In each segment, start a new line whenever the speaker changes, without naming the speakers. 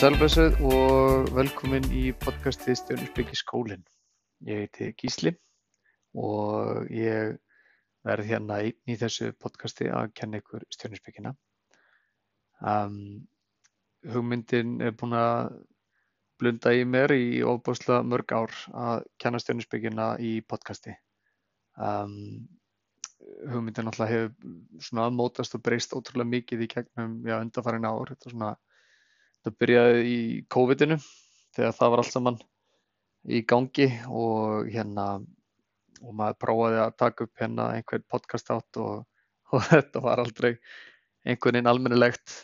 Sælblessuð og velkomin í podcastið Stjórnusbyggi skólinn. Ég heiti Gísli og ég verð hérna í þessu podcasti að kenna ykkur stjórnusbyggina. Um, hugmyndin er búin að blunda í mér í ofbúslega mörg ár að kenna stjórnusbyggina í podcasti. Um, hugmyndin alltaf hefur svona mótast og breyst ótrúlega mikið í gegnum já, undarfærin ár. Þetta er svona Það byrjaði í COVID-inu þegar það var allt saman í gangi og hérna og maður prófaði að taka upp hérna einhvern podcast átt og, og þetta var aldrei einhvern veginn almennilegt.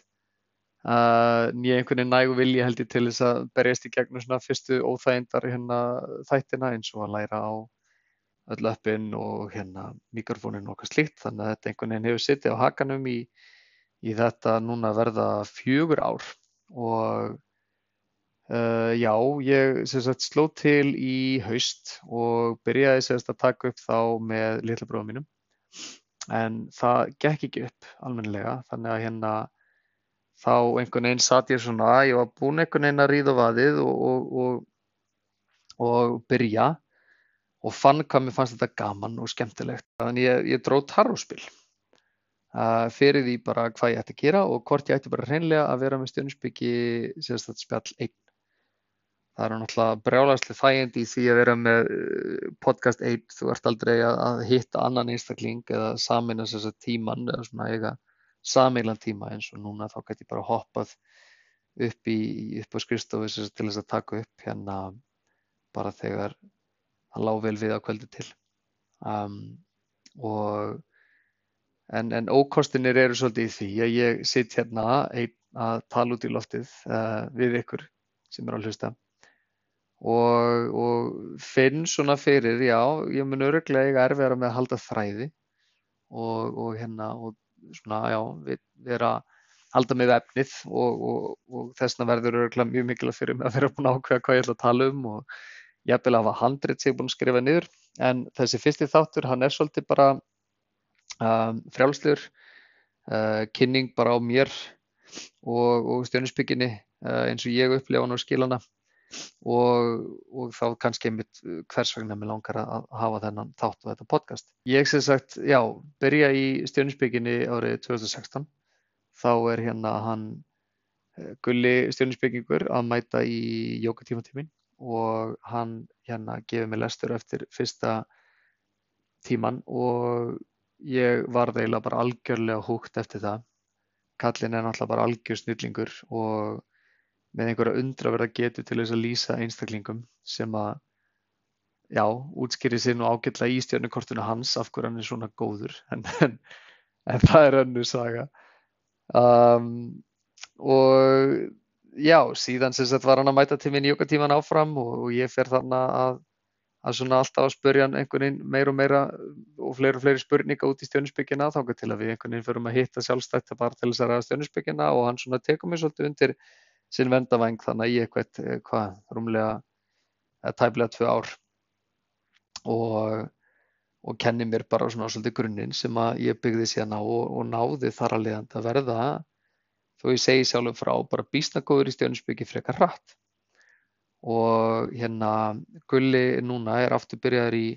Uh, nýja einhvern veginn nægu vilji held ég til þess að berjast í gegnum svona fyrstu óþægindar hérna þættina eins og að læra á öll öppin og hérna mikrofónin og eitthvað slíkt. Þannig að þetta einhvern veginn hefur sittið á hakanum í, í þetta núna verða fjögur ár og uh, já, ég sagt, sló til í haust og byrjaði sagt, að taka upp þá með litla bróðum mínum. En það gekk ekki upp almennilega þannig að hérna þá einhvern veginn satt ég svona ég var búin einhvern veginn að ríða vaðið og, og, og, og byrja og fann hvað mér fannst þetta gaman og skemmtilegt. Þannig ég, ég dróð tarróspil. uh, fyrir því bara hvað ég ætti að gera og hvort ég ætti bara hreinlega að vera með stjórnusbyggi sérstaklega spjall einn. Það er náttúrulega brjálæslega þægindi í því að vera með uh, podcast einn, þú ert aldrei að hitta annan einstakling eða samina að tíman eða svona eiga sameilan tíma eins og núna. Þá gæti ég bara hoppað upp, í, upp á skrifstofu til þess að taka upp hérna bara þegar það lág vel við á kvöldi til. Um, og En, en ókostinir eru svolítið í því að ég sitt hérna að tala út í loftið uh, við ykkur sem er að hlusta. Og, og finn svona fyrir, já, ég mun öruglega erfiðara með að halda þræði og, og hérna og svona, já, við, við erum að halda með efnið og, þessna verður öruglega mjög mikilvægt fyrir mig að vera búin að ákveða hvað ég ætla að tala um og ég ætla að hafa handrit sem ég er búin að skrifa niður. En þessi fyrsti þáttur, hann er svolítið bara um, frjálslegur uh, kynning bara á mér og, og stjórnusbygginni uh, eins og ég upplefa hann á skilana og, og þá kannski einmitt hvers vegna mér langar að hafa þennan þátt og þetta podcast. Ég sem sagt, já, byrja í stjórnusbygginni árið 2016 þá er hérna hann gulli stjórnusbyggingur að mæta í jókatímatímin og hann hérna gefið mig lestur eftir fyrsta tíman og ég varð eiginlega bara algjörlega húgt eftir það. Kallin er náttúrulega bara algjör snillingur og með einhverja undraverða getu til þess að lýsa einstaklingum sem að, já, útskýri sér nú ágætla í stjórnukortinu hans af hverju hann er svona góður, en, en, en það er önnu saga. Um, og já, síðan sem sagt var hann að mæta til minn í jókatíman áfram og, og ég fer þarna að að svona alltaf að spurja hann einhvern veginn meira og meira og fleiri og fleiri spurninga út í stjórnusbyggina þá til að við einhvern veginn förum að hitta sjálfstætt bara til þess að ræða stjórnusbyggina og hann svona tekur mig svolítið undir sinn vendavæng þannig að ég eitthvað, eh, hvað, rúmlega eða tæplega tvö ár. Og, og kenni mér bara svona svolítið grunninn sem að ég byggði síðan á og, og náði þar að leiðand að verða þó ég segi sjálfur frá bara bísnagóður í stjórnusbyggi frekar hratt og hérna Gulli núna er aftur byrjaður í,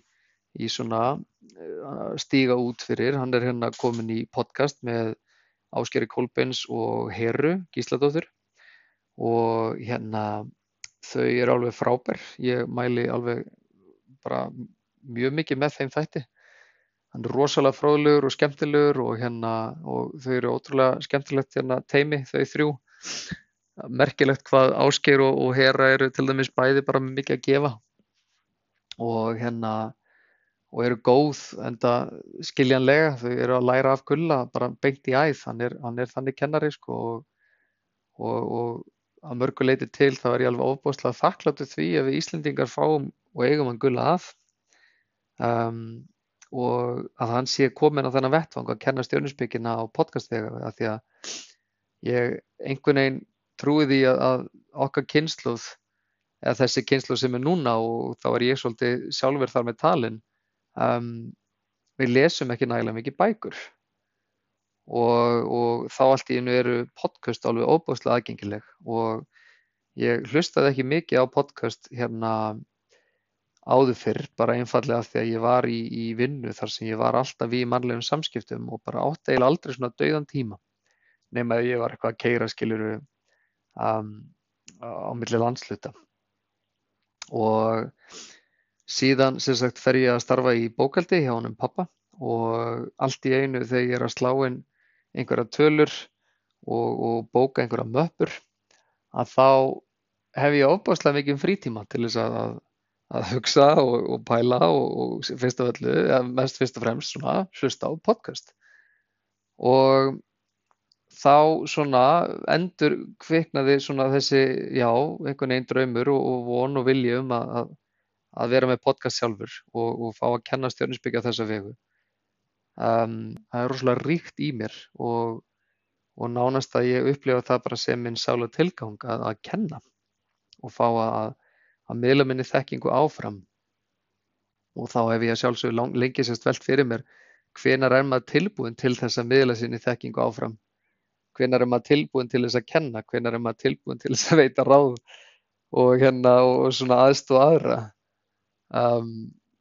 í svona uh, stíga út fyrir, hann er hérna komin í podcast með Áskeri Kolbens og Heru Gísladóttur. Og hérna þau eru alveg frábær, ég mæli alveg bara mjög mikið með þeim þætti. Hann er rosalega fróðlegur og skemmtilegur og hérna og þau eru ótrúlega skemmtilegt hérna teimi þau þrjú merkilegt hvað Ásgeir og, og Hera eru til dæmis bæði bara með mikið að gefa. Og hérna og eru góð enda skiljanlega. Þau eru að læra af gulla bara beint í æð, hann er, hann er þannig kennari sko og, og, og að mörguleiti til þá er ég alveg ofbúslega þakkláttu því að við Íslendingar fáum og eigum hann gulla að. Um, og að hann sé komin á þennan vettvang að kenna stjórnusbyggina á podcastega því að ég einhvern veginn trúi því að, að okkar kynsluð eða þessi kynsluð sem er núna og þá er ég svolítið sjálfur þar með talin um, við lesum ekki nægilega mikið bækur. Og, og þá allt í einu eru podcast alveg óbúslega aðgengileg. Og Ég hlustaði ekki mikið á podcast hérna áður fyrr, bara einfallega því að ég var í, í vinnu þar sem ég var alltaf í mannlegum samskiptum og bara átti eiginlega aldrei svona dauðan tíma nema að ég var eitthvað að keira skiljuru um, á milli landsluta og síðan sem sagt fer ég að starfa í bókaldi hjá honum pappa og allt í einu þegar ég er að slá inn einhverja tölur og, og bóka einhverja möppur að þá hef ég ofbáslega mikið frítíma til þess að, að hugsa og, og pæla og, og fyrst af öllu, mest fyrst og fremst svona hlusta á podcast. Og þá svona endur kviknaði svona þessi, já, einhvern veginn draumur og, og von og vilja um að, að vera með podcast sjálfur og, og fá að kenna stjórninsbyggja þessa vegu. Um, það er rosalega ríkt í mér og, og nánast að ég upplifa það bara sem minn sála tilgang að, að kenna og fá að, að miðla minni þekkingu áfram og þá hef ég sjálfsög lengi sérst velt fyrir mér hvenar er maður tilbúin til þess að miðla sinni þekkingu áfram hvenar er maður tilbúin til þess að kenna? Hvenar er maður tilbúin til þess að veita ráð og hérna og svona aðstóð aðra? Um,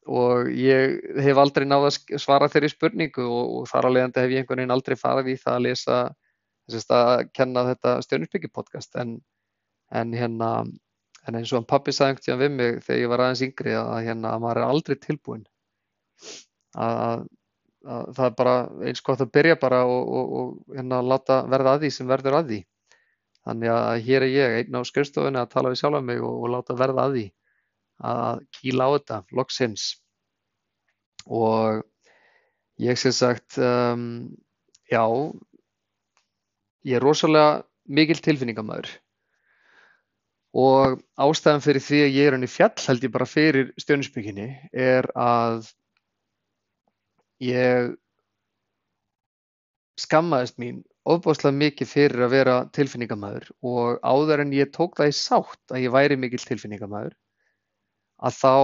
og ég hef aldrei náða að svara þeirri spurningu og, og þar á leiðandi hef ég einhvern veginn aldrei farið í það að lesa þess að kenna þetta stjórninsbyggi podcast. En, en hérna en eins og hann pappi sagði tíðan við mig þegar ég var aðeins yngri að hérna að maður er aldrei tilbúin að, að það er bara eins gott að byrja bara og, og, og hérna láta verða að því sem verður að því. Þannig að hér er ég einn á skrifstofunni að tala við sjálf um mig og, og láta verða að því að kýla á þetta loksins. Og ég sem sagt um, já ég er rosalega mikil tilfinningamæður. Og ástæðan fyrir því að ég er henni fjall held ég bara fyrir stjórninsbygginni er að ég skammaðist mín ofbáslega mikið fyrir að vera tilfinningamæður og áður en ég tók það í sátt að ég væri mikil tilfinningamæður að þá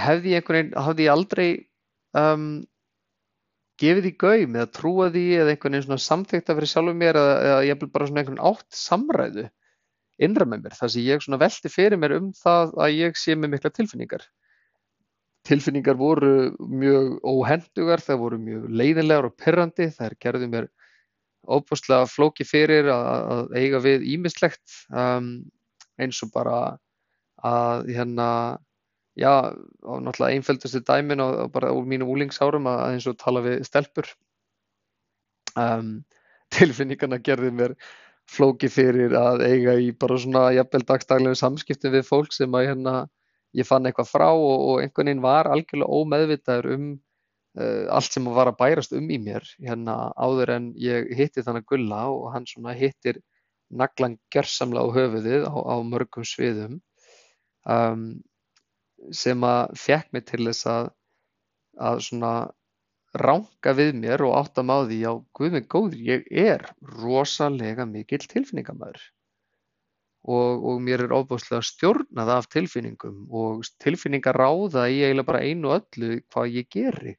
hefði ég hafði ég aldrei um, gefið því gaum eða trúað því eða einhvern veginn svona samþykta fyrir sjálfum mér eða, eða ég vil bara svona einhvern átt samræðu innra með mér þar sem ég svona velti fyrir mér um það að ég sé með mikla tilfinningar. Tilfinningar voru mjög óhendugar, það voru mjög leiðinlegar og perrandi, það er gerðið mér óbúslega flóki fyrir að, að eiga við ímislegt um, eins og bara að hérna, já, náttúrulega einföldustu dæmin og, og bara úr mínum úlingsárum að eins og tala við stelpur. Um, tilfinningarna gerði mér flóki fyrir að eiga í bara svona jafnvel dagstaglegum samskiptum við fólk sem að hérna ég fann eitthvað frá og, og einhvern veginn var algjörlega ómeðvitaður um uh, allt sem var að bærast um í mér hérna áður en ég hitti þannig Gulla og hann svona hittir naglan gersamlega á höfuðið á, á mörgum sviðum um, sem að fekk mig til þess að, að svona ránka við mér og átta má því á guð mig góður, ég er rosalega mikill tilfinningamæður og, og mér er ofbúslega stjórnað af tilfinningum og tilfinningar ráða í eiginlega bara einu öllu hvað ég geri.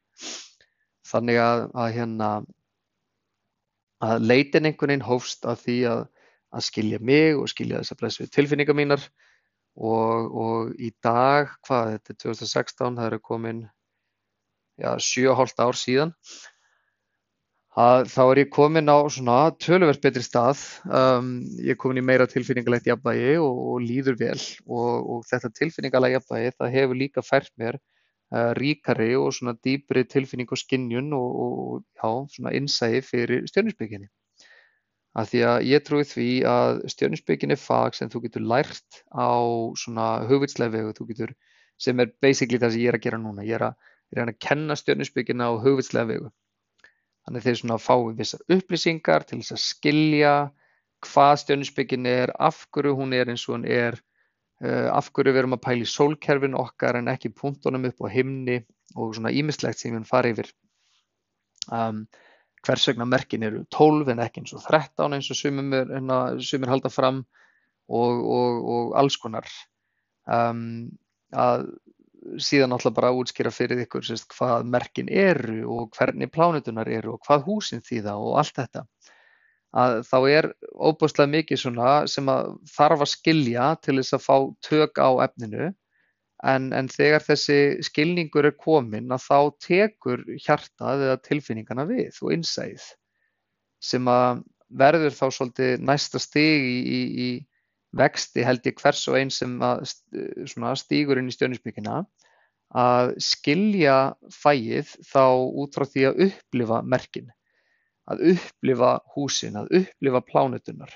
Þannig að, að hérna að leitin einhvern veginn hófst að því að, að skilja mig og skilja þess að blessu tilfinningar mínar og, og í dag, hvað, þetta er 2016, það eru komin já, 7,5 ár síðan, að þá er ég komin á svona töluvert betri stað, um, ég er komin í meira tilfinningalegt jafnvægi og, og líður vel og, og þetta tilfinningalega jafnvægi það hefur líka fært mér uh, ríkari og svona dýbri tilfinning og skinnjun og já, svona innsæði fyrir stjórninsbygginni að því að ég trúi því að stjörnusbyggin er fag sem þú getur lært á svona hugvitslega vegu, þú getur, sem er basically það sem ég er að gera núna, ég er að, ég er að kenna stjörnusbyggina á hugvitslega vegu. Þannig þeir svona fáið vissar upplýsingar til þess að skilja hvað stjörnusbyggin er, af hverju hún er eins og hún er, uh, af hverju við erum að pæla í sólkerfin okkar en ekki punktunum upp á himni og svona ímislegt sem við farið yfir. Um, hvers vegna merkin eru 12 en ekki eins og 13 eins og hérna, sumir halda fram og, og, og alls konar um, að síðan alltaf bara útskýra fyrir ykkur sérst, hvað merkin eru og hvernig plánutunar eru og hvað húsin þýða og allt þetta að þá er óbúslega mikið svona sem að þarf að skilja til þess að fá tök á efninu. En, en þegar þessi skilningur er komin að þá tekur hjartað eða tilfinningana við og innsæð sem að verður þá svolítið næsta stig í, í, í vexti held ég hvers og einn sem stígur inn í stjörnusbyggina að skilja fæið þá út frá því að upplifa merkin að upplifa húsin, að upplifa plánutunar,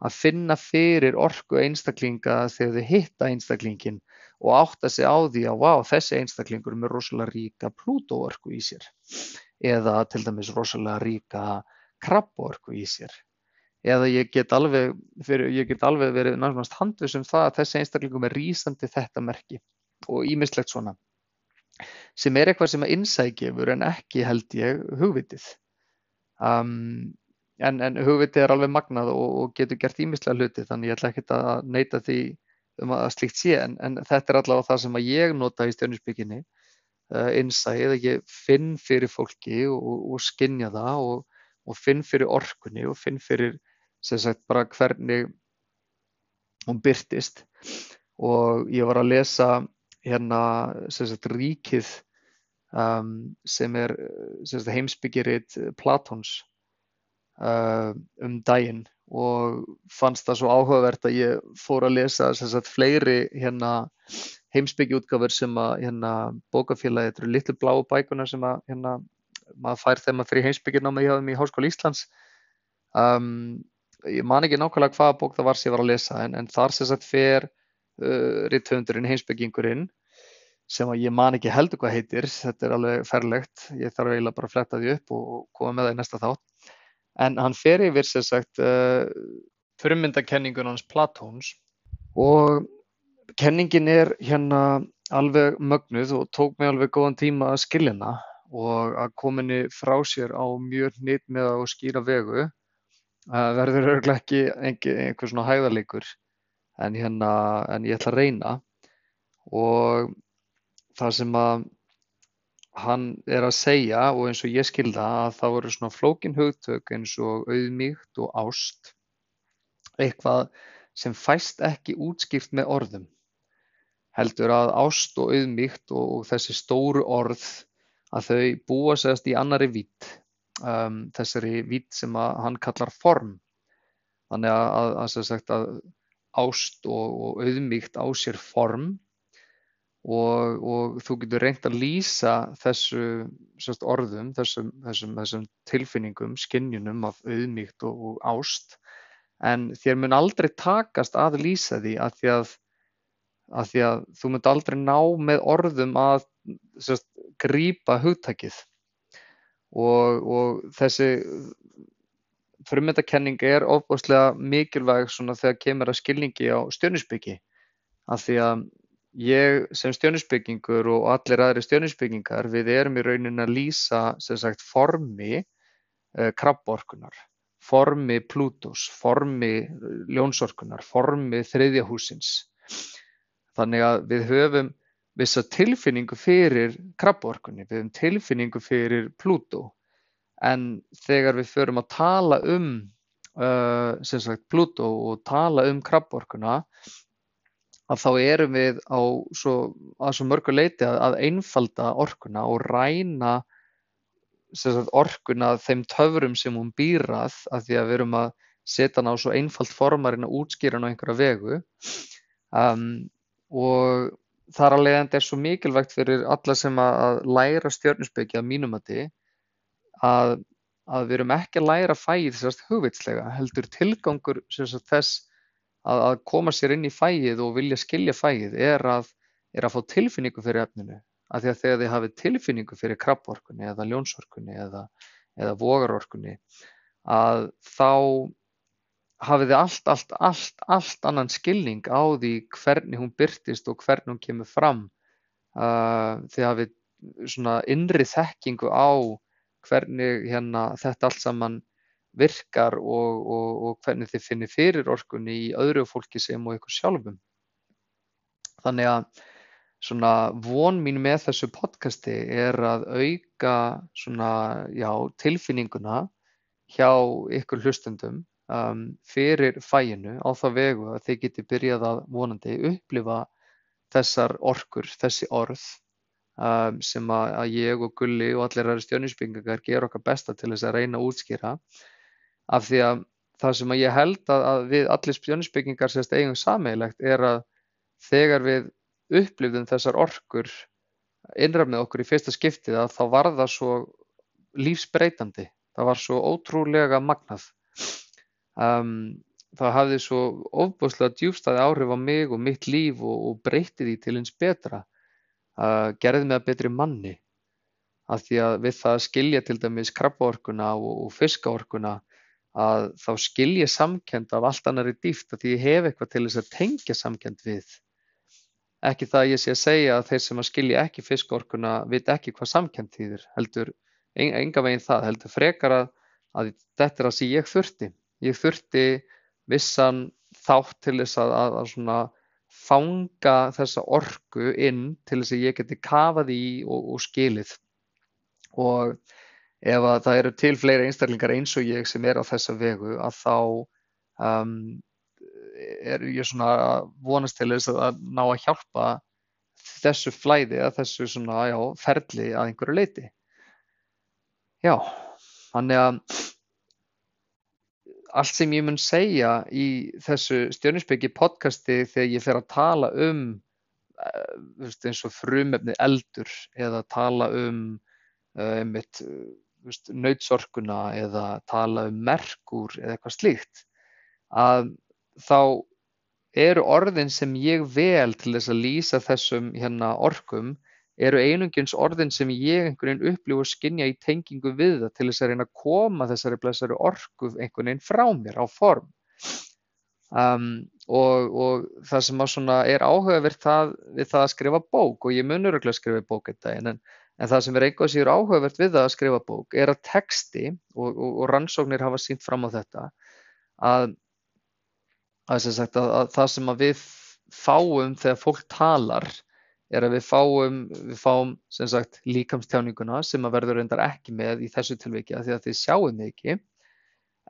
að finna fyrir orku einstaklinga þegar þau hitta einstaklingin og átta sig á því að wow, þessi einstaklingur er með rosalega ríka plútóorku í sér. Eða til dæmis rosalega ríka krabborku í sér eða ég get alveg, fyrir, ég get alveg verið náttúrulega handvisum það að þessi einstaklingum er rýsandi þetta merki og ímislegt svona sem er eitthvað sem að innsækjefur en ekki held ég hugvitið. Um, en, en hugvitið er alveg magnað og, og getur gert ímislega hluti þannig ég ætla ekki að neyta því um að slíkt sé en, en þetta er allavega það sem ég nota í stjórnisbygginni uh, innsæð að ég finn fyrir fólki og, og skinja það og, og finn fyrir orkunni og finn fyrir sem sagt bara hvernig hún byrtist og ég var að lesa hérna sem sagt ríkið um, sem er heimsbyggiritt Platons uh, um daginn. Og fannst það svo áhugavert að ég fór að lesa sagt, fleiri hérna, heimsbyggjiútgafur sem að hérna, bókafélagi, þetta eru litlu bláu bækuna sem að hérna, maður fær þegar maður fyrir heimsbyggjináma í, í Háskóla Íslands. Um, ég man ekki nákvæmlega hvaða bók það var sem ég var að lesa en, en þar sem sagt fer uh, rittöfundurinn heimsbyggingurinn sem að ég man ekki heldur hvað heitir, þetta er alveg ferlegt, ég þarf eiginlega bara að fletta því upp og koma með það í næsta þátt. En hann fer yfir sem sagt uh, frummyndakenningun hans Platóns og kenningin er hérna alveg mögnuð og tók mig alveg góðan tíma að skilina og að kominni frá sér á mjög nýtt með að skýra vegu uh, verður örglega ekki einhver, einhver svona hæðarleikur en, hérna, en ég ætla að reyna. Og það sem að hann er að segja og eins og ég skilða að það voru svona flókin hugtök eins og auðmíkt og ást eitthvað sem fæst ekki útskýrt með orðum. Heldur að ást og auðmíkt og, og þessi stóru orð að þau búa segast í annari vít um, þessari vít sem hann kallar form. Þannig að, að, að, að ást og, og auðmíkt á sér form. Og, og þú getur reynt að lýsa þessu sérst, orðum, þessum, þessum, þessum tilfinningum, skinnjunum af auðmíkt og, og ást. En þér mun aldrei takast að lýsa því að því að, að, því að þú mun aldrei ná með orðum að sérst, grípa hugtakið og, og þessi frumöndakenning er ofbúslega mikilvæg þegar kemur að skilningi á stjörnusbyggi af því að ég sem stjörnuspekingur og allir aðri stjörnuspekingar við erum í raunin að lýsa sem sagt formi uh, krabborkunar, formi Plútós, formi ljónsorkunar, formi þriðjahúsins. Þannig að við höfum vissa tilfinningu fyrir krabborkunni, við höfum tilfinningu fyrir Plútó. En þegar við förum að tala um uh, sagt Plútó og tala um krabborkuna að þá erum við á svo, svo mörgu leiti að, að einfalda orkuna og ræna sagt, orkuna þeim töfrum sem hún býrað að því að við erum að setja hana á svo einfald formarinn að útskýra hana á einhverja vegu. Um, og þar að leiðandi er svo mikilvægt fyrir alla sem að læra stjórnusbyggja að mínum að því að, við erum ekki að læra fæð sérst hugvitslega heldur tilgangur sérst þess að, að koma sér inn í fæið og vilja skilja fæið er að, er að fá tilfinningu fyrir efninu. Af því að þegar þið hafið tilfinningu fyrir krabborkunni eða ljónsorkunni eða, eða vogarorkunni að þá hafið þið allt, allt, allt, allt annan skilning á því hvernig hún byrtist og hvernig hún kemur fram. Uh, þið hafið svona innri þekkingu á hvernig hérna, þetta allt saman virkar og, og, og hvernig þið finnir fyrir orkunni í öðru fólki sem og ykkur sjálfum. Þannig að svona von mín með þessu podcasti er að auka svona, já, tilfinninguna hjá ykkur hlustendum um, fyrir fæinu á það vegu að þið geti byrjað að vonandi upplifa þessar orkur, þessi orð um, sem að, að ég og Gulli og allir aðra stjörnusbyggingar ger okkar besta til þess að reyna að útskýra af því að það sem að ég held að, að við allir stjörnusbyggingar sérst eigum sameigilegt er að þegar við upplifðum þessar orkur innræf með okkur í fyrsta skiptið að þá var það svo lífsbreytandi, það var svo ótrúlega magnað. Um, það hafði svo ofbúslega djúfstæði áhrif á mig og mitt líf og, og breytti því til eins betra, uh, gerði mig að betri manni. Að því að við það skilja til dæmis krabbaorkuna og, og fiskaorkuna að þá skilja samkend af allt annari dýft að því ég hef eitthvað til þess að tengja samkend við. Ekki það að ég sé að segja að þeir sem að skilja ekki fiskorkuna vita ekki hvað samkennd þýðir, heldur enga veginn það, heldur frekar að, að þetta er það sem ég þurfti. Ég þurfti vissan þátt til þess að, að, að svona fanga þessa orku inn til þess að ég geti kafað í og, og skilið. Og ef að það eru til fleiri einstaklingar eins og ég sem er á þessa vegu að þá um, er ég svona vonast til þess að ná að hjálpa þessu flæði að þessu svona, já, ferli að einhverju leiti. Já, þannig að allt sem ég mun segja í þessu stjórninsbyggi podcasti þegar ég fer að tala um uh, eins og frumefni eldur eða tala um uh, einmitt, uh, nautsorkuna eða tala um merkur eða eitthvað slíkt að þá eru orðin sem ég vel til þess að lýsa þessum hérna orkum eru einungins orðin sem ég einhvern veginn upplifu og skinja í tengingu við það til þess að reyna að koma þessari blessari orku einhvern veginn frá mér á form. Um, og, og það sem er áhugavert það, við það að skrifa bók og ég munur ekki að skrifa bók þetta en, en það sem er einhvað sem er áhugavert við það að skrifa bók er að texti og, og, og rannsóknir hafa sínt fram á þetta að að, sagt, að, að það sem við fáum þegar fólk talar er að við fáum, við fáum sagt, líkamstjáninguna sem að verður reyndar ekki með í þessu tilviki að því að þið sjáum ekki.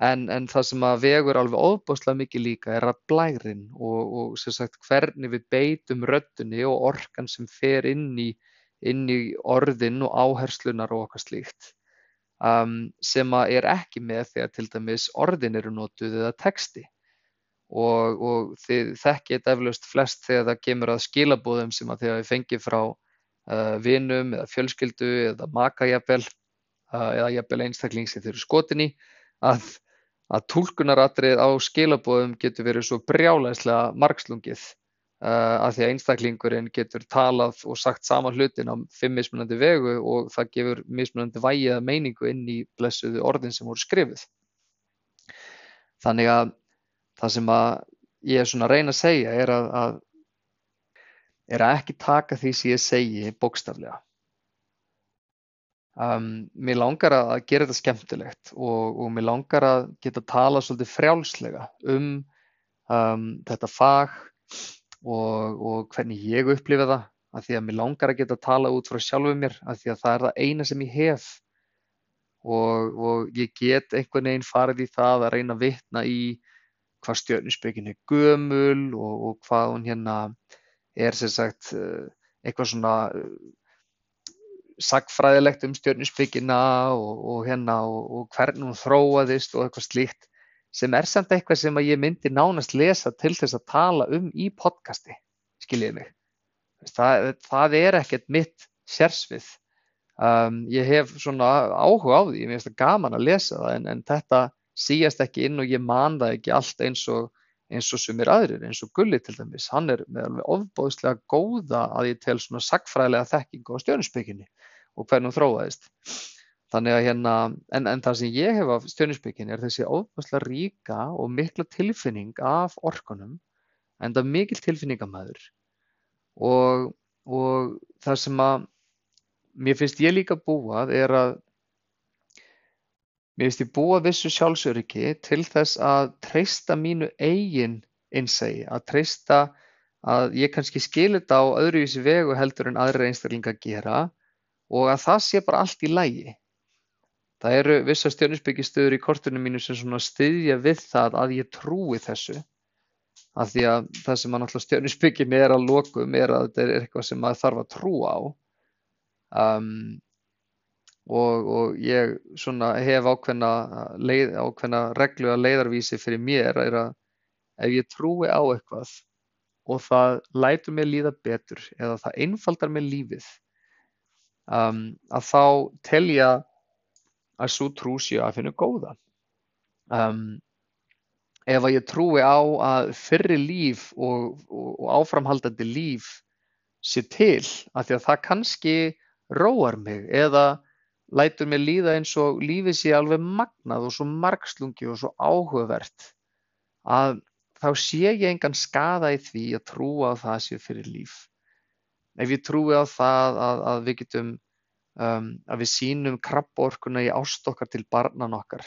En, en það sem að vegur alveg óbúslega mikið líka er að blærin og, og sagt, hvernig við beitum röddunni og orkan sem fer inn í, inn í orðin og áherslunar og okkar slíkt um, sem að er ekki með þegar til dæmis orðin eru notuð eða texti og, og þið þekkið þetta eflaust flest þegar það kemur að skilabúðum sem að þið hafi fengið frá uh, vinum eða fjölskyldu eða makajafel uh, eða jafnvel einstakling sem þeir eru skotin í að, að tólkunaratrið á skilabúðum getur verið svo brjálæslega margslungið uh, að því að einstaklingurinn getur talað og sagt sama hlutin á fimm mismunandi vegu og það gefur mismunandi vægiða meiningu inn í blessuðu orðin sem voru skrifið. Þannig að það sem að ég er svona að reyna að segja er að, að, er að ekki taka því sem ég segi bókstaflega. Um, mér langar að gera þetta skemmtilegt og, og mér langar að geta tala svolítið frjálslega um, um þetta fag og, og hvernig ég upplifa það að því að mér langar að geta tala út frá sjálfu mér að því að það er það eina sem ég hef og, og ég get einhvern veginn farið í það að reyna að vitna í hvað stjörnuspekin er gömul og, og hvað hún hérna er sem sagt eh, eitthvað svona eh, sagfræðilegt um stjörnuspekina og, og hérna og, hvernig hún þróaðist og eitthvað slíkt sem er samt eitthvað sem að ég myndi nánast lesa til þess að tala um í podcasti, skiljiði mig. Það, það er ekkert mitt sérsvið. Um, ég hef svona áhuga á því, ég finnst það gaman að lesa það en, en þetta síast ekki inn og ég man það ekki allt eins og eins og sumir aðrir, eins og Gulli til dæmis, hann er með alveg ofbóðslega góða að ég tel svona sagfræðilega þekkingu á stjórninsbygginni og hvernig hún þróaðist. Þannig að hérna, en, en það sem ég hef af stjórninsbygginni er þessi ofbóðslega ríka og mikla tilfinning af orkunum, en það er mikil tilfinningamæður og, og það sem að mér finnst ég líka búað er að Mér finnst ég búa vissu sjálfsöryggi til þess að treysta mínu eigin innsæi, að treysta að ég kannski skilir þetta á öðruvísi vegu heldur en aðra einstaklinga gera og að það sé bara allt í lægi. Það eru vissar stjörnuspekistöður í kortunum mínu sem svona styðja við það að ég trúi þessu. Af því að það sem að náttúrulega stjörnuspekin er að lokum er að þetta er eitthvað sem maður þarf að trúa á. Um, og, og ég hef ákveðna, leið, ákveðna reglu að leiðarvísi fyrir mér er að ef ég trúi á eitthvað og það lætur mér líða betur eða það einfaldar mér lífið um, að þá telja að svo trú séu að finna góða. Um, ef að ég trúi á að fyrri líf og, og, og áframhaldandi líf sé til að því að það kannski róar mig eða lætur mér líða eins og lífið sé alveg magnað og svo margslungi og svo áhugavert að þá sé ég engan skaða í því að trúa á það séu fyrir líf. Ef ég trúi á það að, að við getum, um, að við sínum krabborkuna í ást okkar til barnan okkar,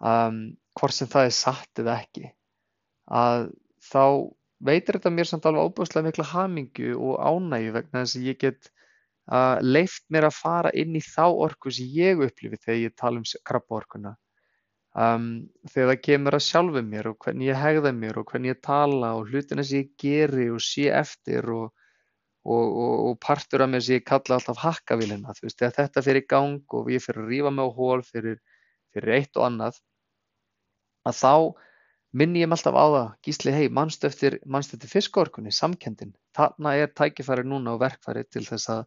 um, hvort sem það er satt eða ekki, að þá veitir þetta mér samt alveg óbúslega mikla hamingu og ánægju vegna þess að ég get uh, leift mér að fara inn í þá orku sem ég upplifi þegar ég tala um krabborkuna um, þegar það kemur að sjálfum mér og hvernig ég hegða mér og hvernig ég tala og hlutina sem ég geri og sé eftir og, og, og, og partur af mér sem ég kalla alltaf hakkavílina þú veist, þegar þetta fyrir gang og ég fyrir að rífa mig á hól fyrir, fyrir eitt og annað að þá minni ég mig alltaf á það, gísli hei, mannstu eftir, eftir fiskorkunni, samkendin, þarna er tækifæri núna og verkfæri til þess að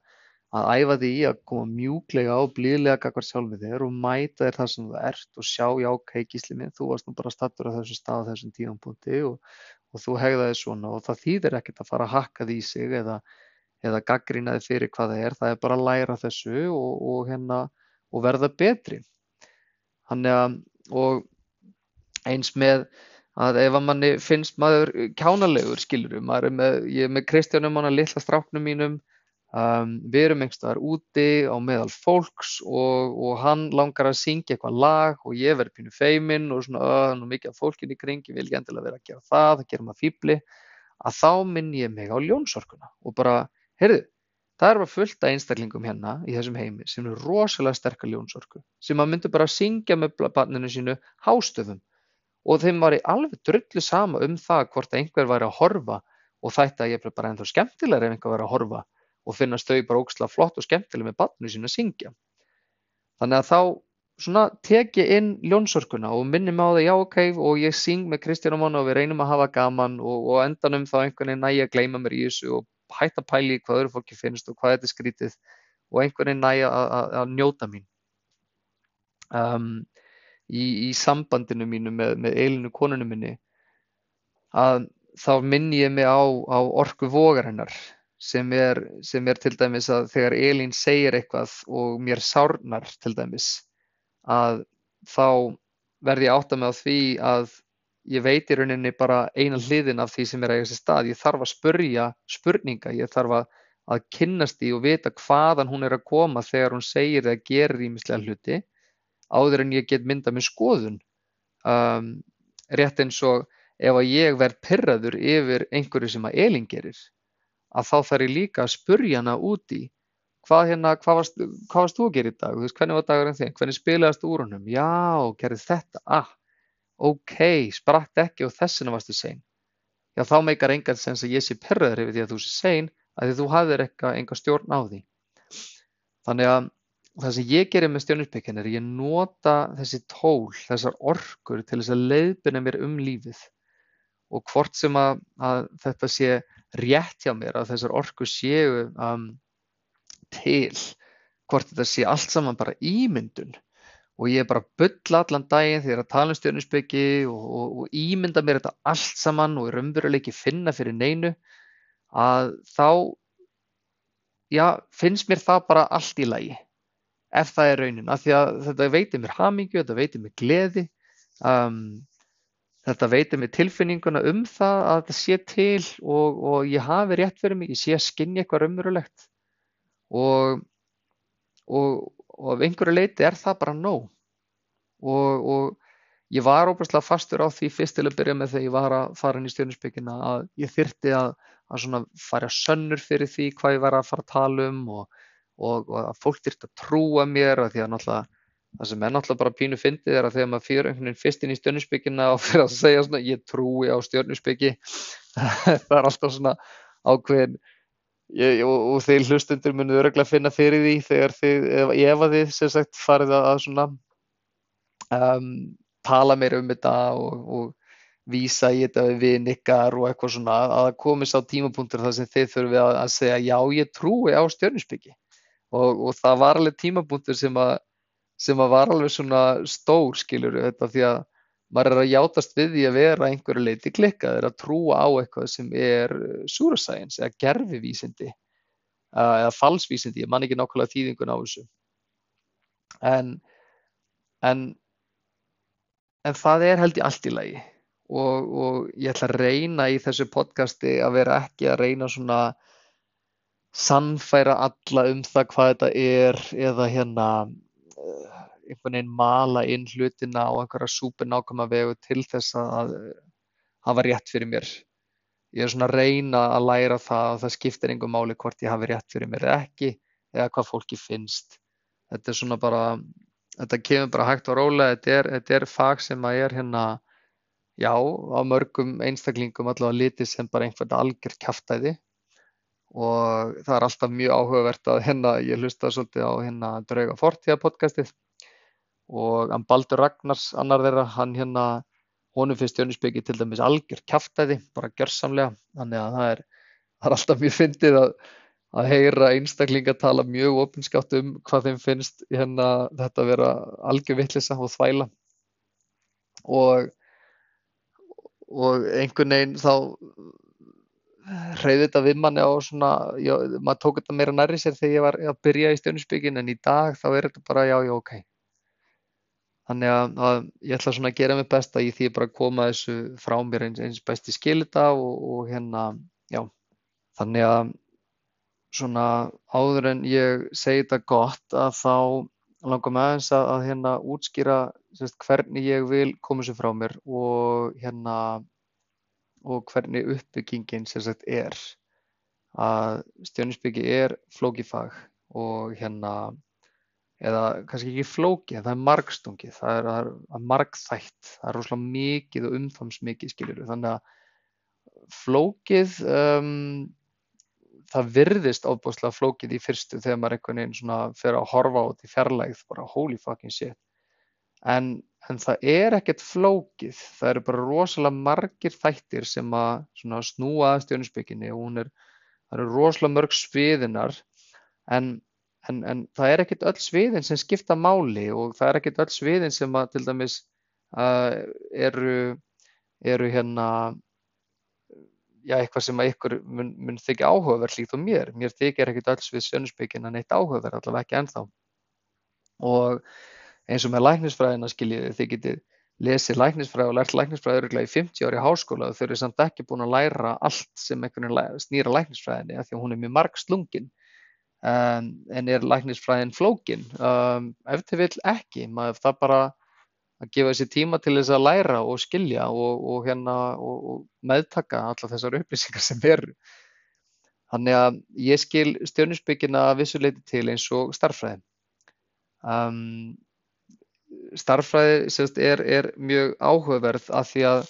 að æfa þig í að koma mjúklega og blíðlega gagnvart sjálfum þér og mæta þér þar sem þú ert og sjá, já, ok, gísli minn, þú varst nú bara stattur á þessum stað þessum tíðanbúndi og, og þú hegðaði svona og það þýðir ekkert að fara að hakka því í sig eða, eða gaggrina þig fyrir hvað það er, það er bara að læra þessu og, og, hérna, og verða betri. Þannig að, og eins með að ef að manni finnst maður kjánalegur, skilur, maður er með, ég er með Kristjánum, hann að litla stráknum mínum, Um, við erum einhverstaðar úti á meðal fólks og, og hann langar að syngja eitthvað lag og ég verður pínu feiminn og svona öðan og mikið af fólkinu í kring, ég vil ekki endilega vera að gera það, það gerir maður fýbli, að þá minn ég mig á ljónsorkuna og bara, heyrðu, það er bara fullt af einstaklingum hérna í þessum heimi sem eru rosalega sterkar ljónsorku, sem maður myndur bara að syngja með barninu sínu hástöfum. Og þeim var í alveg drullu sama um það hvort einhver væri að horfa og þetta ég er bara ennþá skemmtilegar ef einhver væri að horfa og finnast þau bara ógslag flott og skemmtileg með barnu sín að syngja. Þannig að þá svona tek ég inn ljónsorkuna og minnum á það já ok og ég syng með Kristján og Mána og við reynum að hafa gaman og, og endanum þá einhvern veginn næja að gleyma mér í þessu og hætta pæli hvað öðru fólki finnst og hvað þetta er skrítið og einhvern veginn næja að njóta mín. Um, í, í sambandinu mínu með, með eilinu konunu minni að þá minn ég mig á, á orku vogar hennar sem er, sem er til dæmis að þegar Elín segir eitthvað og mér sárnar til dæmis að þá verði ég átt að með á því að ég veit í rauninni bara eina hliðin af því sem er að eiga sér stað. Ég þarf að spurja spurninga, ég þarf að, að kynnast því og vita hvaðan hún er að koma þegar hún segir eða gerir ímislega hluti áður en ég get mynda með skoðun. Um, rétt eins og ef að ég verð pyrraður yfir einhverju sem að Elín gerir að þá þarf ég líka að spurja hana úti hvað hérna, hvað varst, hvað varst þú að gera í dag, veist, hvernig var dagurinn þinn, hvernig spilaðast úr honum, já, gerði þetta, ah, ok, spratt ekki og þessina varstu sein. Já, þá meikar engan sens að ég sé perraður yfir því að þú sé sein, að því þú hafðir enga stjórn á því. Þannig að það sem ég gerir með stjórnusbyggjan er ég nota þessi tól, þessar orkur til þess að leiðbina mér um lífið. Og hvort sem að, að þetta sé rétt hjá mér að þessar orku séu um, til hvort þetta sé allt saman bara ímyndun. Og ég er bara að bylla allan daginn þegar að tala um stjórninsbyggi og, og, og ímynda mér þetta allt saman og er umveruleik ekki finna fyrir neinu að þá já, finnst mér það bara allt í lagi ef það er raunin, af því að þetta veitir mér hamingju, þetta veitir mér gleði um, Þetta veitir mig tilfinninguna um það að þetta sé til og, og ég hafi rétt fyrir mig, ég sé að skinni eitthvað raunverulegt og, og, og af einhverju leiti er það bara nóg. Og ég var óbúinlega fastur á því fyrst til að byrja með þegar ég var að fara inn í stjórninsbyggina að ég þyrti að, að fara sönnur fyrir því hvað ég var að fara að tala um og að fólk þyrti að trúa mér að því að náttúrulega það sem er náttúrulega bara pínu fyndið er að þegar maður fyrir einhvern veginn fyrst inn í stjörnusbyggina og fyrir að segja svona ég trúi á stjörnusbyggi það er alltaf svona ákveðin ég, og, og þeir hlustundur munið öruglega finna fyrir því þegar þið, ef að þið sem sagt farið að svona um, tala meira um þetta og, og vísa í þetta við vinn ykkar og eitthvað svona að það komist á tímapunktur þar sem þið þurfum að, að segja já ég trúi á stjörnusbyggi og, og það var alveg tímapunktur sem að, sem að var alveg svona stór skilur þetta því að maður er að játast við því að vera einhverju leiti klikkaður að trúa á eitthvað sem er súrasæins eða gerfivísindi eða falsvísindi, ég man ekki nákvæmlega þýðingun á þessu. En en en það er held ég allt í lagi. Og, og ég ætla að reyna í þessu podcasti að vera ekki að reyna svona sannfæra alla um það hvað þetta er eða hérna einhvern veginn mala inn hlutina á einhverja súper nákvæma vegu til þess að hafa rétt fyrir mér. Ég er svona að reyna að læra það að það skiptir einhver máli hvort ég hafi rétt fyrir mér eða ekki eða hvað fólki finnst. Þetta er svona bara, þetta kemur bara hægt og rólega, þetta er, þetta er fag sem að er hérna já, á mörgum einstaklingum allavega litið sem bara einhvern algjör kæftæði og það er alltaf mjög áhugavert að hérna, ég hlusta svolítið á hérna Drauga Fortíða podcastið. Og hann Baldur Ragnars, annar þeirra, hann hérna, honum finnst Jónisbyggi til dæmis algjör kæftæði, bara gjörsamlega, þannig að það er, það er alltaf mjög fyndið að, að heyra einstaklinga tala mjög opinskátt um hvað þeim finnst hérna þetta að vera algjör vittlisa og þvæla. Og og einhvern veginn þá hreyði þetta við manni á svona, já, maður tók þetta meira nærri sér þegar ég var að byrja í stjórnusbyggin en í dag þá er þetta bara já, já, ok. Þannig að, að ég ætla svona að gera mig besta í því að bara koma þessu frá mér eins, eins besti skilita og, og hérna, já, þannig að svona áður en ég segi þetta gott að þá langar mig aðeins að, að hérna útskýra sérst, hvernig ég vil koma sér frá mér og hérna og hvernig uppbyggingin sérst, er. Að stjórninsbyggi er flókifag og hérna eða kannski ekki flóki en það er margstungið, það er, það er margþætt, það er rosalega mikið og umfamsmikið skiljuru þannig að flókið um, það virðist ofbúslega flókið í fyrstu þegar maður einhvern veginn svona fyrir að horfa út í fjarlægð bara holy fucking shit. En, en það er ekkert flókið það eru bara rosalega margir þættir sem að snúa að stjónusbygginni og hún er það eru rosalega mörg sviðinar en, en, en það er ekkert öll sviðin sem skipta máli og það er ekkert öll sviðin sem að til dæmis uh, eru eru hérna já, eitthvað sem að ykkur mun, mun þykja áhugaverð líkt og mér. Mér þykir ekkert alls við sjönnusbyggina neitt áhugaverð, allavega ekki ennþá. Og eins og með læknisfræðina skiljiði, þið getið lesið læknisfræði og lært læknisfræði öruglega í 50 ári háskóla og þau eru samt ekki búin að læra allt sem einhvern snýra læknisfræðinni af því að hún er mjög marg slungin um, en er læknisfræðin flókin um, ef þið vil ekki, maður það bara að gefa sér tíma til þess að læra og skilja og, og, hérna, og, og meðtaka alla þessar upplýsingar sem eru. Þannig að ég skil stjórninsbyggina vissuleiti til eins og starffræði. Um, starffræði sérst, er, er mjög áhugaverð af því að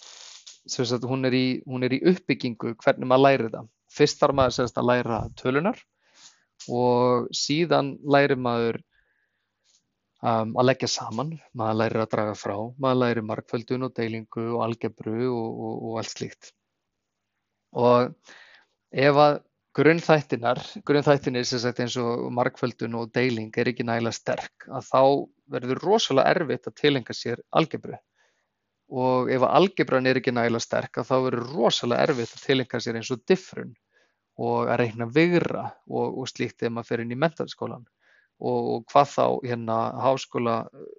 sérst, hún, er í, hún er í uppbyggingu hvernig maður læri það. Fyrst þarf maður sérst, að læra tölunar og síðan læri maður um, að leggja saman, maður lærir að draga frá, maður lærir markföldun og deilingu og algebru og, og, og allt slíkt. Og ef að grunnþættinar, grunnþættinir sem sagt eins og markföldun og deiling er ekki nægilega sterk, að þá verður rosalega erfitt að tilenga sér algebru. Og ef algebran er ekki nægilega sterk, að þá verður rosalega erfitt að tilenga sér eins og diffrun og að reyna vigra og, og slíkt þegar maður fer inn í mentalskólan og hvað þá hérna háskóla eh,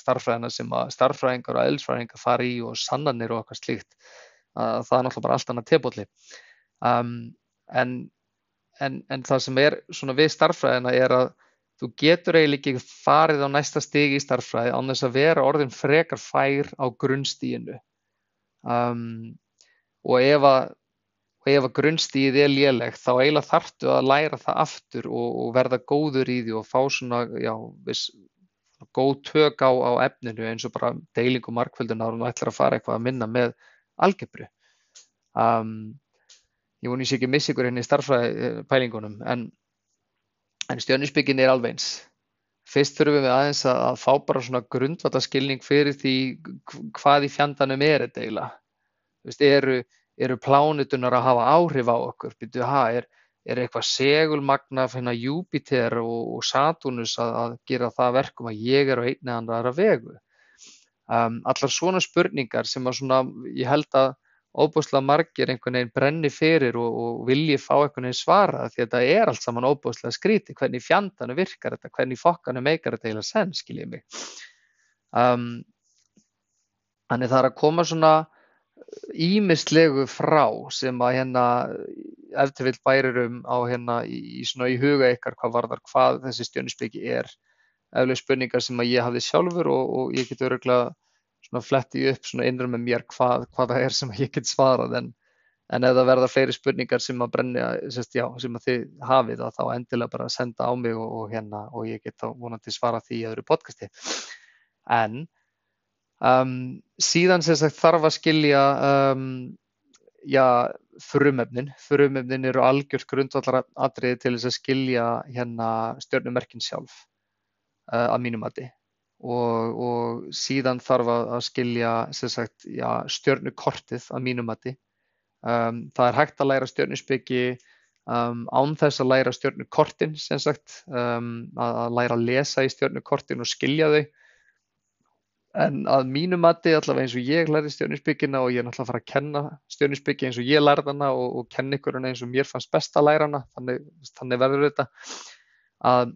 starffræðina sem að starffræðingar og eðlisfræðingar fara í og sannanir og eitthvað slíkt að það er náttúrulega bara allt annað tebóli um, en, en, en það sem er svona við starffræðina er að þú getur eiginlega ekki farið á næsta stig í starffræði án þess að vera orðin frekar fær á grunnstíinu um, og ef að og ef að grunnstíð er lélegt þá eiginlega þarftu að læra það aftur og, og verða góður í því og fá svona já, viss, góð tök á, á efninu eins og bara deiling og markvöldunar og nú ætlar að fara eitthvað að minna með algebru. Um, ég voni sér ekki að missa ykkur henni hérna í starfræðipælingunum en, en stjörnusbyggin er alveg eins. Fyrst þurfum við aðeins að, að fá bara svona grundvataskilning fyrir því hvað í fjandanum er þetta eiginlega. Eru, eru plánutunar að hafa áhrif á okkur? Býtu, ha, er, er eitthvað segulmagna fyrir Júpiter og, og Saturnus að, að gera það verkum að ég er á einni andra vegu. Um, allar svona spurningar sem að svona, ég held að óbúslega margir einhvern veginn brenni fyrir og, og vilji fá einhvern veginn svara því að þetta er allt saman óbúslega skríti, hvernig fjandanu virkar þetta, hvernig fokkanu meikar þetta heila senn, skiljið mig. Um, þannig það er að koma svona ímislegu frá sem að hérna eftir vill bærir um á hérna í, svona í huga ykkar hvað varðar hvað þessi stjörnusbyggi er eflega spurningar sem að ég hafði sjálfur og, og ég get öruglega svona flettið upp svona innrum með mér hvað, hvað það er sem ég get svarað en, en ef það verða fleiri spurningar sem að brenna, sérst, já, sem að þið hafið þá endilega bara senda á mig og, og hérna og ég get þá vonandi svara því í öðru podcasti en Um, síðan sagt þarf að skilja um, já, frumefnin. Frumefnin eru algjört grundvallar atriði til þess að skilja hérna stjörnumerkin sjálf uh, að mínum mati og, og síðan þarf að skilja sagt, já, stjörnukortið að mínum mati. Um, það er hægt að læra stjörnuspyggi án þess að læra stjörnukortin sagt, að, að læra að lesa í stjörnukortin og skilja þau En að mínu mati, allavega eins og ég lærði stjórninsbyggina og ég er náttúrulega að fara að kenna stjórninsbyggi eins og ég lærði hana og, og kenna ykkur hana eins og mér fannst best að læra hana, þannig, þannig verður þetta að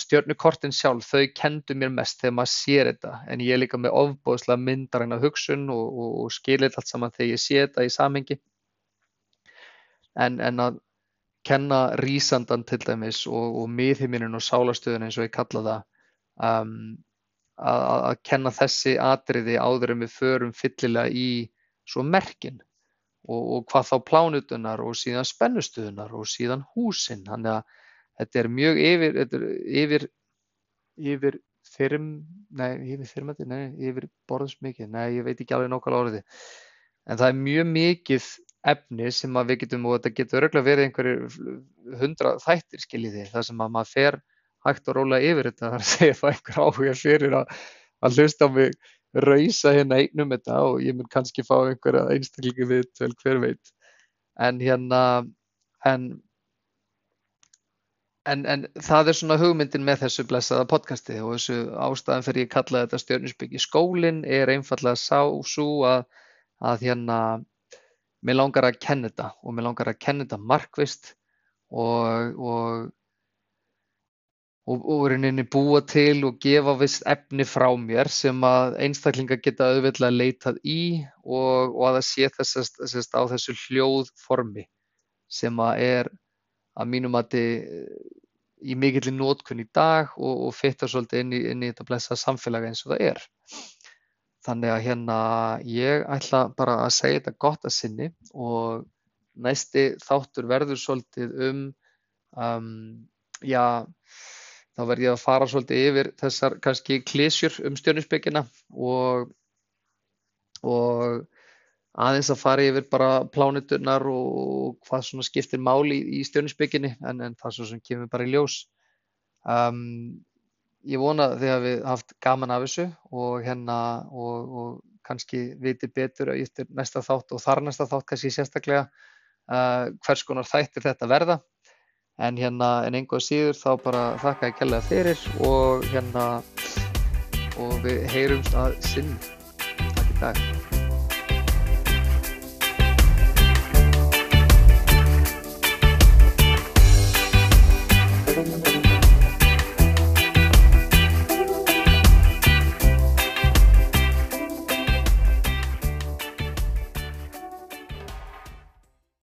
stjórnukortin sjálf, þau kendu mér mest þegar maður sér þetta, en ég er líka með ofbóðslega myndaræna hugsun og, og, og skilir allt saman þegar ég sé þetta í samengi. En, en að kenna rísandan til dæmis og miðhiminin og sálastöðun eins og ég kalla það, um, að, að kenna þessi atriði áður en við förum fyllilega í svo merkin og, og hvað þá plánutunar og síðan spennustuðunar og síðan húsin. Þannig að þetta er mjög yfir, er yfir, yfir þyrm, nei, yfir þyrmandi, nei, yfir borðsmikið, nei, ég veit ekki alveg nokkala orðið. En það er mjög mikið efni sem við getum, og þetta getur örgulega verið einhverju hundra þættir skiljiði, það sem að maður fer hægt og rólega yfir þetta þar að segja það einhver áhuga fyrir að, að hlusta á mig rausa hérna einnum þetta og ég mun kannski fá einhverja einstaklingi við til hver veit en hérna en, en, en það er svona hugmyndin með þessu blessaða podcasti og þessu ástæðan fyrir ég kalla þetta stjórninsbyggi skólin er einfallega sá svo að, að hérna mér langar að kenna þetta og mér langar að kenna þetta markvist og, og og, og rauninni búa til og gefa vist efni frá mér sem að einstaklingar geta auðvitað leitað í og, og að það sé þessast á þessu hljóðformi sem að er að mínum að þið í mikillir nótkunn í dag og, og fyrta svolítið inn í, inn í þetta blessa samfélaga eins og það er. Þannig að hérna ég ætla bara að segja þetta gott að sinni og næsti þáttur verður svolítið um, um já, þá verð ég að fara svolítið yfir þessar kannski klísjur um stjórninsbyggina og, og aðeins að fara yfir bara plánuturnar og hvað svona skiptir máli í, í stjórninsbygginni en, en það svo sem kemur bara í ljós. Um, ég vona að þið hafi haft gaman af þessu og hérna og, og kannski viti betur eftir næsta þátt og þar næsta þátt kannski sérstaklega uh, hvers konar þættir þetta verða. En hérna en einhvað síður þá bara þakka ég kella fyrir og hérna og við heyrumst að sinn takk í dag